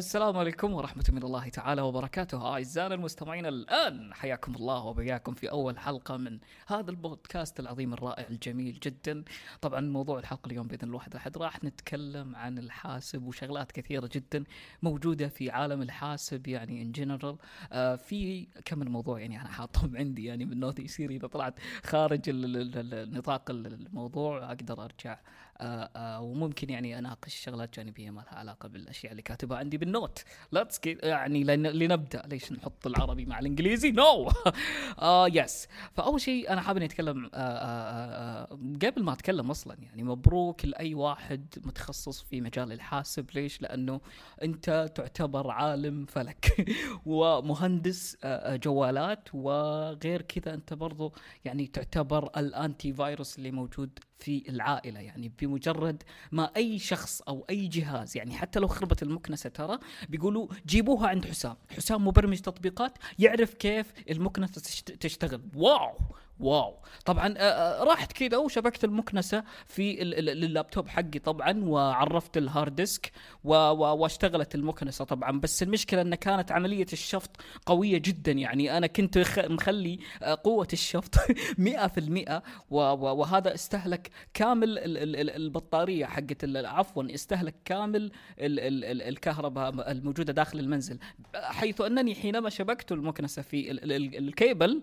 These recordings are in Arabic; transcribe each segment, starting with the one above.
السلام عليكم ورحمة من الله تعالى وبركاته. أعزائنا المستمعين الآن حياكم الله وبياكم في أول حلقة من هذا البودكاست العظيم الرائع الجميل جدا. طبعا موضوع الحلقة اليوم بإذن الواحد أحد راح نتكلم عن الحاسب وشغلات كثيرة جدا موجودة في عالم الحاسب يعني in general آه في كم من موضوع يعني أنا حاطهم عندي يعني من ال note يصير إذا طلعت خارج نطاق الموضوع أقدر أرجع آه آه وممكن يعني أناقش شغلات جانبية ما لها علاقة بالأشياء اللي كاتبها عندي. بال note let's يعني لن- لنبدأ. ليش نحط العربي مع الإنجليزي؟ no آه yes فأول شيء أنا حابب إني أتكلم آه آه آه قبل ما أتكلم أصلا يعني مبروك لأي واحد متخصص في مجال الحاسب. ليش؟ لأنه أنت تعتبر عالم فلك ومهندس جوالات وغير كذا أنت برضو يعني تعتبر ال antivirus اللي موجود في العائلة. يعني بمجرد ما أي شخص أو أي جهاز يعني حتى لو خربت المكنسة ترى بيقولوا جيبوها عند حسام. حسام مبرمج تطبيقات يعرف كيف المكنسه تشت- تشتغل. Wow! Wow. طبعا آه، آه، رحت كذا وشبكت المكنسة في ال- ال- اللابتوب حقي طبعا وعرفت ال hard disk واشتغلت المكنسة طبعا. بس المشكلة إن كانت عملية الشفط قوية جدا. يعني أنا كنت مخلي آه، قوة الشفط 100% و- و- وهذا استهلك كامل ال- ال- ال- البطارية حقت عفوا استهلك كامل ال- ال- ال- الكهرباء الموجودة داخل المنزل. حيث أنني حينما شبكت المكنسة في ال- ال- ال- الكيبل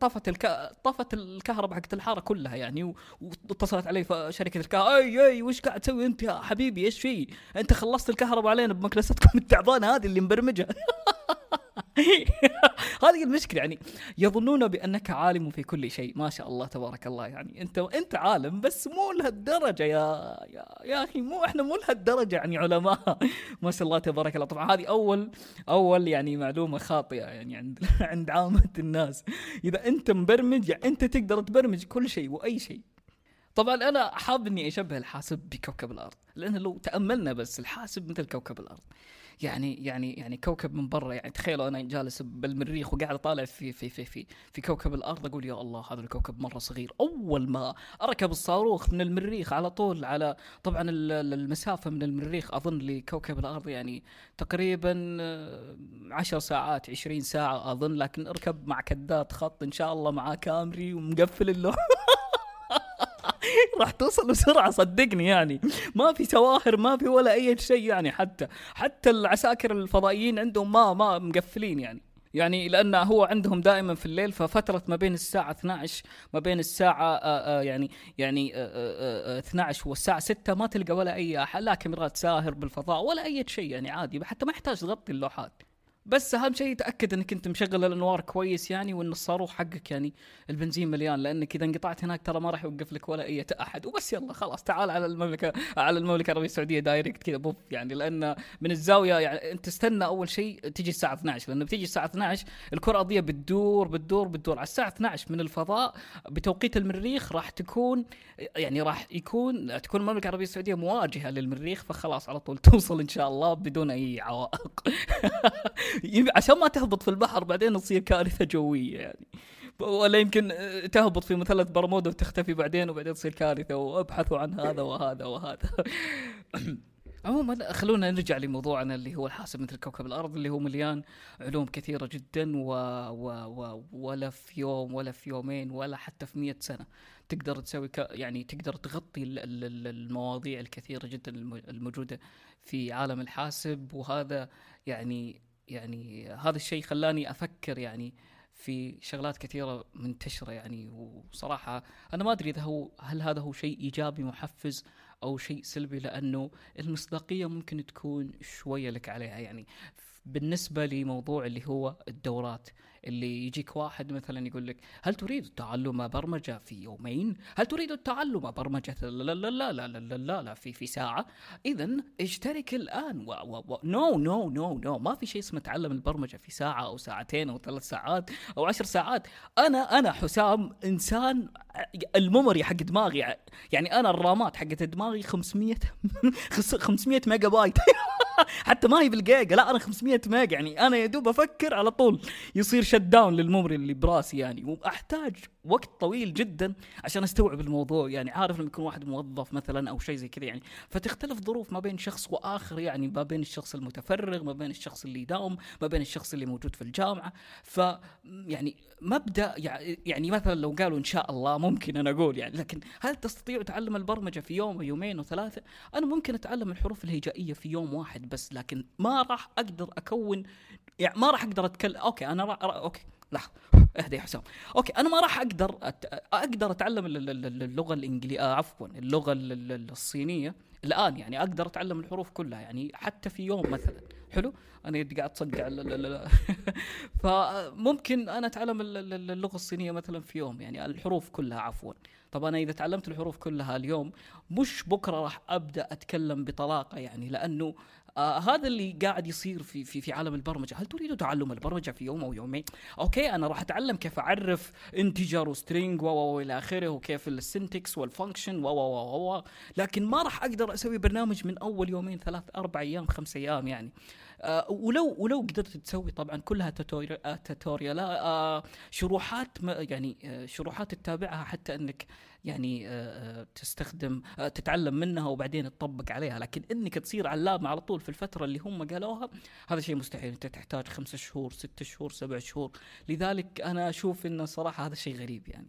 طفت الك... طفت الكهرباء حقت الحارة كلها يعني واتصلت علي شركة الكهرباء أي أي وش قاعد تسوي أنت يا حبيبي إيش في؟ أنت خلصت الكهرباء علينا بمكنستكم التعبانة هذه اللي مبرمجها هذه المشكلة يعني يظنون بأنك عالم في كل شيء. ما شاء الله تبارك الله. يعني أنت أنت عالم بس مو لهالدرجة يا يا, يا أخي. مو إحنا مو لهالدرجة يعني علماء. ما شاء الله تبارك الله. طبعا هذه أول أول يعني معلومة خاطئة يعني عند عند عامة الناس. إذا أنت مبرمج يعني أنت تقدر تبرمج كل شيء وأي شيء. طبعا أنا حاب إني أشبه الحاسب بكوكب الأرض لأن لو تأملنا بس الحاسب مثل كوكب الأرض. يعني يعني يعني كوكب من برا يعني تخيلوا أنا جالس بالمريخ وقاعد أطالع في في في في في كوكب الأرض أقول يا الله هذا الكوكب مرة صغير. أول ما أركب الصاروخ من المريخ على طول على طبعا ال- ال- المسافة من المريخ أظن لكوكب الأرض يعني تقريبا آه، عشر ساعات عشرين ساعة أظن لكن أركب مع كدات خط إن شاء الله معاه كامري ومقفل اللوح راح توصل بسرعة صدقني يعني. ما في سواهر ما في ولا أي شيء يعني حتى حتى العساكر الفضائيين عندهم ما ما مقفلين يعني. يعني لأن هو عندهم دائما في الليل ففترة ما بين الساعة 12 ما بين الساعة آآ آآ يعني يعني آآ آآ آآ 12 والساعة 6 ما تلقى ولا أي لا كاميرات ساهر بالفضاء ولا أي شيء يعني عادي حتى ما يحتاج تغطي اللوحات. بس أهم شيء تاكد إنك أنت مشغل الأنوار كويس يعني وإن الصاروخ حقك يعني البنزين مليان لانك إذا انقطعت هناك ترى ما راح يوقف لك ولا أي أحد. وبس يلا خلاص تعال على المملكة على المملكة العربية السعودية دايركت كذا بوف يعني. لأن من الزاوية يعني أنت تستنى أول شيء تجي الساعة 12 لأنه بتيجي الساعة 12 الكرة الأرضية بتدور بتدور بتدور. على الساعة 12 من الفضاء بتوقيت المريخ راح تكون يعني راح يكون تكون المملكة العربية السعودية مواجهة للمريخ فخلاص على طول توصل إن شاء الله بدون أي عوائق. عشان ما تهبط في البحر بعدين تصير كارثة جوية يعني. ولا يمكن آه، تهبط في مثلث برمودا وتختفي بعدين وبعدين تصير كارثة وابحثوا عن هذا وهذا وهذا. عموما خلونا نرجع لموضوعنا اللي هو الحاسب مثل كوكب الأرض اللي هو مليان علوم كثيرة جدا و... و... و... ولا في يوم ولا في يومين ولا حتى في مئة سنة. تقدر تسوي ك... يعني تقدر تغطي ال- ال- ال- المواضيع الكثيرة جدا الم- الموجودة في عالم الحاسب. وهذا يعني يعني هذا الشيء خلاني أفكر يعني في شغلات كثيرة منتشرة يعني. وصراحة أنا ما أدري إذا هو هل هذا هو شيء إيجابي محفز أو شيء سلبي لأنه المصداقية ممكن تكون شوية لك عليها يعني. بالنسبة لموضوع اللي هو الدورات اللي يجيك واحد مثلا يقول لك هل تريد تعلم برمجة في يومين؟ هل تريد تعلم برمجة لا لا لا لا لا لا لا, لا في في ساعة؟ اذا اشترك الآن و و و no no no no ما في شيء اسمه تعلم البرمجة في ساعة أو ساعتين أو ثلاث ساعات أو عشر ساعات أنا أنا حسام إنسان ال memory حق دماغي يعني أنا ال RAMات حقت دماغي 500 500 ميجا بايت حتى ما هي بالجيجا لا أنا 500 ميجا يعني. أنا يا دوب أفكر على طول. يصير shut down لل memory اللي براسي يعني. وأحتاج وقت طويل جدا عشان أستوعب الموضوع. يعني عارف لما يكون واحد موظف مثلا أو شيء زي كذا يعني فتختلف ظروف ما بين شخص وآخر يعني ما بين الشخص المتفرغ ما بين الشخص اللي يداوم ما بين الشخص اللي موجود في الجامعة. ف يعني مبدأ يعني مثلا لو قالوا إن شاء الله ممكن أنا أقول يعني لكن هل تستطيع تعلم البرمجة في يوم ويومين وثلاثه أنا ممكن أتعلم الحروف الهجائية في يوم واحد بس لكن ما راح أقدر أكون يعني ما راح أقدر أتكلم. okay أنا راح okay. لحظة. اهدى يا حسام. أوكي أنا ما راح أقدر أت... أقدر أتعلم اللغة الإنجليزية آه عفوا اللغة الصينية الآن يعني. أقدر أتعلم الحروف كلها يعني حتى في يوم مثلا. حلو؟ أنا قاعد تصدع فممكن أنا أتعلم اللغة الصينية مثلا في يوم يعني الحروف كلها عفوا. طب أنا إذا تعلمت الحروف كلها اليوم مش بكرة راح أبدأ أتكلم بطلاقة يعني لأنه آه هذا اللي قاعد يصير في في في عالم البرمجة، هل تريد تعلم البرمجة في يوم أو يومين؟ okay أنا راح أتعلم كيف أعرف integer و string و والى آخره وكيف ال syntax وال function و و لكن ما راح أقدر أسوي برنامج من أول يومين ثلاث أربع أيام خمس أيام يعني. آه ولو ولو قدرت تسوي طبعا كلها tutorial آه شروحات يعني آه شروحات تتابعها حتى إنك يعني آه، آه، تستخدم آه، تتعلم منها وبعدين تطبق عليها. لكن إنك تصير علامة على طول في الفترة اللي هم قالوها هذا شيء مستحيل. أنت تحتاج خمسة شهور ستة شهور سبع شهور. لذلك أنا أشوف إنه صراحة هذا شيء غريب يعني.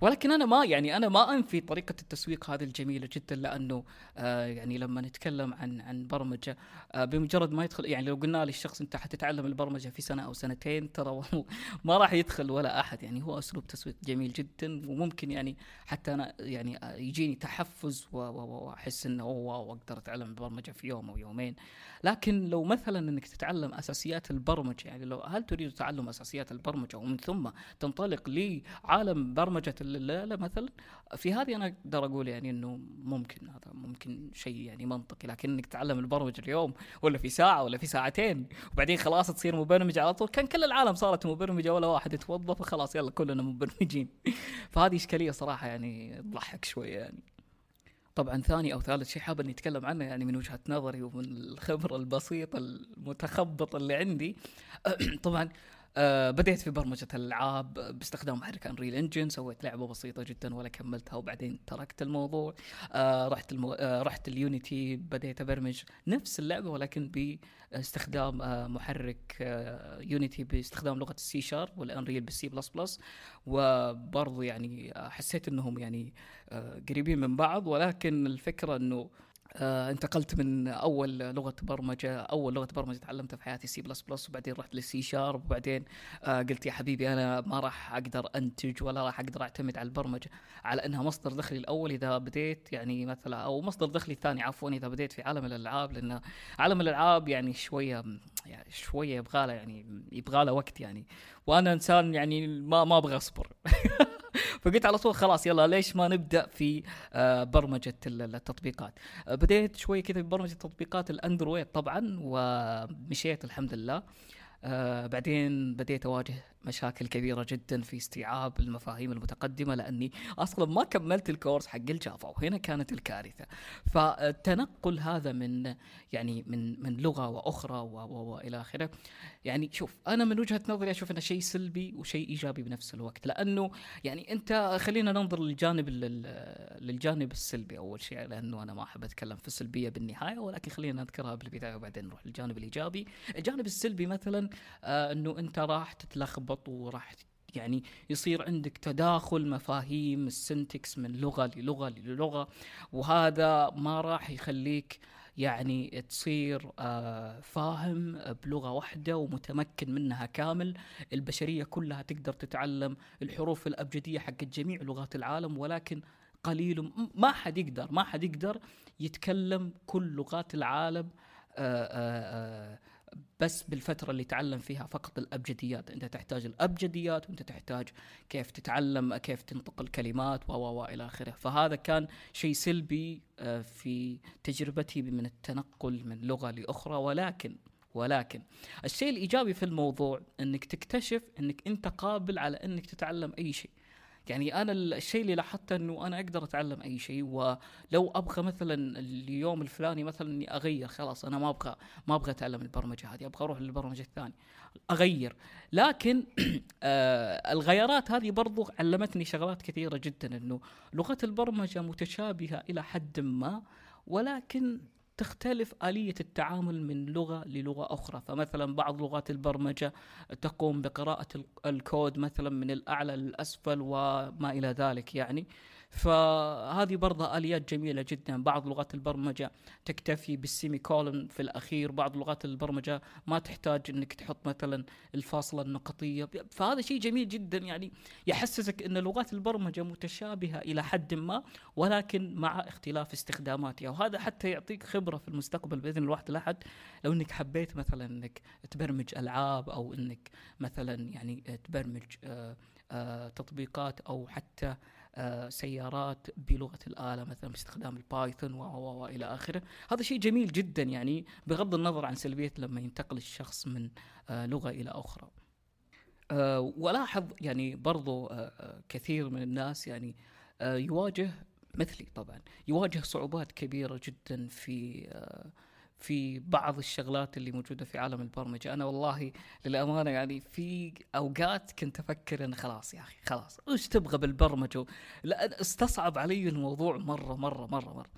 ولكن أنا ما يعني أنا ما أنفي طريقة التسويق هذه الجميلة جدا لأنه آه يعني لما نتكلم عن عن برمجة آه بمجرد ما يدخل يعني لو قلنا للشخص أنت حتتعلم البرمجة في سنة أو سنتين ترى ما راح يدخل ولا أحد يعني هو أسلوب تسويق جميل جدا وممكن يعني حتى أنا يعني يجيني تحفز وأحس إنه واو أقدر أتعلم البرمجه في يوم أو يومين. لكن لو مثلا إنك تتعلم أساسيات البرمجة يعني لو هل تريد تعلم أساسيات البرمجة ومن ثم تنطلق لعالم برمجة الليلة مثلا. في هذه أنا أقدر أقول يعني إنه ممكن هذا ممكن شيء يعني منطقي لكن إنك تتعلم البرمجة اليوم ولا في ساعة ولا في ساعتين وبعدين خلاص تصير مبرمج على طول. كان كل العالم صارت مبرمجة ولا واحد يتوظف وخلاص يلا كلنا مبرمجين. فهذه إشكالية صراحة يعني تضحك شوية يعني. طبعا ثاني أو ثالث شيء حاب إني أتكلم عنه يعني من وجهة نظري ومن الخبرة البسيطة المتخبطة اللي عندي. طبعا آه بديت في برمجة الألعاب باستخدام محرك Unreal Engine سويت لعبة بسيطة جدا ولا كملتها وبعدين تركت الموضوع. آه رحت المو... آه رحت ال Unity بديت أبرمج نفس اللعبة ولكن باستخدام آه محرك آه Unity باستخدام لغة ال C sharp وال Unreal بال C plus plus وبرضو يعني حسيت أنهم يعني آه قريبين من بعض ولكن الفكرة أنه آه انتقلت من أول لغة برمجة أول لغة برمجة تعلمتها في حياتي C plus plus وبعدين رحت لل C sharp وبعدين آه قلت يا حبيبي أنا ما راح أقدر أنتج ولا راح أقدر أعتمد على البرمجة على أنها مصدر دخلي الأول إذا بديت يعني مثلا أو مصدر دخلي الثاني عفوا إذا بديت في عالم الألعاب لأن عالم الألعاب يعني شوية يعني شوية يبغى يعني يبغى وقت يعني وأنا إنسان يعني ما ما أبغى أصبر. فقلت على طول خلاص يلا ليش ما نبدأ في آه، برمجة التطبيقات؟ آه، بديت شوي كذا ببرمجة تطبيقات الأندرويد طبعا ومشيت الحمد لله. آه بعدين بديت أواجه مشاكل كبيرة جدا في استيعاب المفاهيم المتقدمة لأني أصلا ما كملت الكورس حق الجافا وهنا كانت الكارثة. فالتنقل هذا من يعني من من لغة وأخرى والى آخره. يعني شوف أنا من وجهة نظري أشوف إنه شيء سلبي وشيء إيجابي بنفس الوقت لأنه يعني أنت خلينا ننظر للجانب للجانب السلبي أول شيء لأنه أنا ما أحب أتكلم في السلبية بالنهاية ولكن خلينا نذكرها بالبداية وبعدين نروح للجانب الإيجابي. الجانب السلبي مثلا آه إنه أنت راح تتلخبط وراح يعني يصير عندك تداخل مفاهيم السنتكس من لغة للغة للغة وهذا ما راح يخليك يعني تصير آه فاهم بلغة واحدة ومتمكن منها كامل. البشرية كلها تقدر تتعلم الحروف الأبجدية حق جميع لغات العالم ولكن قليل ما حد يقدر ما حد يقدر يتكلم كل لغات العالم آآ آه، آآ آه، بس بالفترة اللي تعلم فيها فقط الأبجديات. أنت تحتاج الأبجديات وأنت تحتاج كيف تتعلم كيف تنطق الكلمات و و إلى آخره. فهذا كان شيء سلبي آه، في تجربتي من التنقل من لغة لأخرى. ولكن ولكن الشيء الإيجابي في الموضوع إنك تكتشف إنك أنت قابل على إنك تتعلم أي شيء. يعني أنا الشيء اللي لاحظته إنه أنا أقدر أتعلم أي شيء ولو أبغى مثلا اليوم الفلاني مثلا إني أغير خلاص أنا ما أبغى ما أبغى أتعلم البرمجة هذه أبغى أروح للبرمجة الثانية أغير. لكن آه الغيارات هذه برضو علمتني شغلات كثيرة جدا إنه لغة البرمجة متشابهة إلى حد ما ولكن تختلف آلية التعامل من لغة للغة أخرى. فمثلا بعض لغات البرمجة تقوم بقراءة الكود مثلا من الأعلى للأسفل وما إلى ذلك يعني. فهذه برضه آليات جميلة جدا. بعض لغات البرمجة تكتفي بالسيمي كولن في الأخير بعض لغات البرمجة ما تحتاج إنك تحط مثلا الفاصلة النقطية. فهذا شيء جميل جدا. يعني يحسسك إن لغات البرمجة متشابهة إلى حد ما ولكن مع اختلاف استخداماتها. وهذا حتى يعطيك خبرة في المستقبل بإذن الواحد الاحد لو إنك حبيت مثلا إنك تبرمج ألعاب أو إنك مثلا يعني تبرمج آه، آه، تطبيقات أو حتى سيارات بلغة الآلة مثلا باستخدام البايثون و إلى آخره. هذا شيء جميل جدا يعني بغض النظر عن سلبية لما ينتقل الشخص من آه، لغة إلى أخرى. آه، ولاحظ يعني برضو كثير من الناس يعني يواجه مثلي طبعا يواجه صعوبات كبيرة جدا في في بعض الشغلات اللي موجودة في عالم البرمجة. أنا والله للأمانة يعني في أوقات كنت أفكر إن خلاص يا أخي خلاص إيش تبغى بالبرمجة؟ لا استصعب علي الموضوع مرة مرة مرة مرة.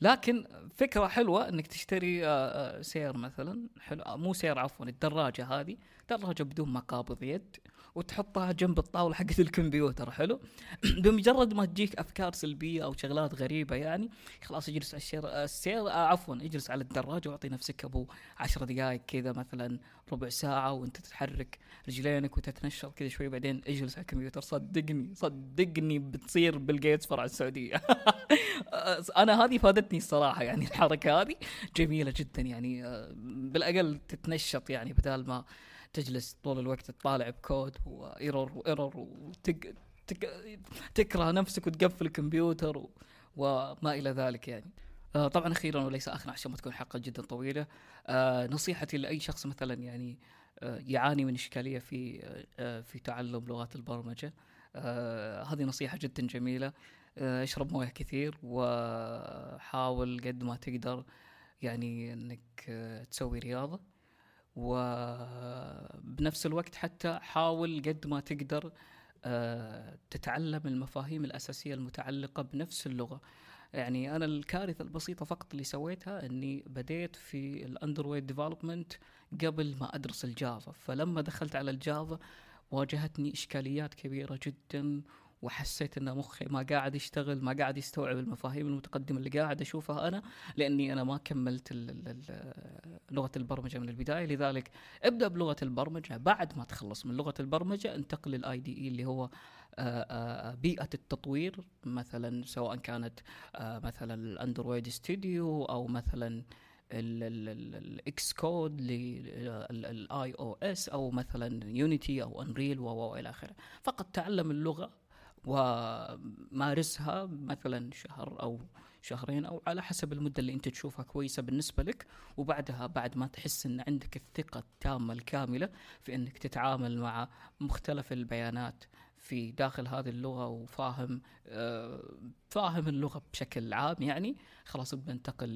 لكن فكرة حلوة إنك تشتري آه، آه، سير مثلا حلو مو سير عفوا الدراجة هذه. دراجة بدون مقابض يد. وتحطها جنب الطاولة حقت الكمبيوتر حلو؟ بمجرد ما تجيك أفكار سلبية أو شغلات غريبة يعني خلاص اجلس على ال chair السير آه عفوا اجلس على الدراجة واعطي نفسك أبو عشر دقائق كذا مثلا ربع ساعة وأنت تتحرك رجلينك وتتنشط كذا شوي بعدين اجلس على الكمبيوتر صدقني صدقني بتصير Bill Gates فرع السعودية. أنا هذه فادتني الصراحة يعني الحركة هذه جميلة جدا يعني آه، بالأقل تتنشط يعني بدال ما تجلس طول الوقت تطالع بكود و error و error وتك تك تكره نفسك وتقفل الكمبيوتر و وما إلى ذلك يعني. آه طبعا أخيرا وليس اخرا عشان ما تكون حلقة جدا طويلة. آه نصيحتي لأي شخص مثلا يعني آه يعاني من إشكالية في في تعلم لغات البرمجة. هذه نصيحة جدا جميلة. اشرب موية كثير وحاول قد ما تقدر يعني إنك تسوي رياضة. وبنفس الوقت حتى حاول قد ما تقدر آه، تتعلم المفاهيم الأساسية المتعلقة بنفس اللغة. يعني أنا الكارثة البسيطة فقط اللي سويتها أني بديت في ال Android development قبل ما أدرس ال Java. فلما دخلت على ال Java واجهتني إشكاليات كبيرة جدا وحسيت إن مخي ما قاعد يشتغل ما قاعد يستوعب المفاهيم المتقدمة اللي قاعد أشوفها أنا لأني أنا ما كملت لغة البرمجة من البداية. لذلك ابدأ بلغة البرمجة. بعد ما تخلص من لغة البرمجة انتقل لل IDE اللي هو آه، آه، بيئة التطوير. مثلا سواء كانت آه، مثلا ال Android Studio أو مثلا ال Xcode لل iOS أو مثلا Unity أو Unreal والى آخره. فقط تعلم اللغة ومارسها مثلا شهر أو شهرين أو على حسب المدة اللي أنت تشوفها كويسة بالنسبة لك. وبعدها بعد ما تحس إن عندك الثقة التامة الكاملة في إنك تتعامل مع مختلف البيانات في داخل هذه اللغة وفاهم آه فاهم اللغة بشكل عام يعني خلاص بننتقل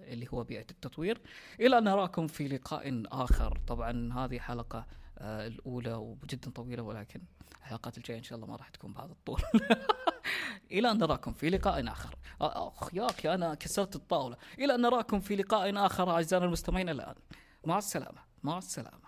اللي هو بيئة التطوير. إلى نراكم في لقاء آخر. طبعا هذه حلقة آه الأولى وجدا طويلة ولكن الحلقات الجاية إن شاء الله ما راح تكون بهذا الطول. إلى أن نراكم في لقاء آخر. أخ يا أخي أنا كسرت الطاولة. إلى أن نراكم في لقاء آخر اعزائنا المستمعين الآن. مع السلامة مع السلامة.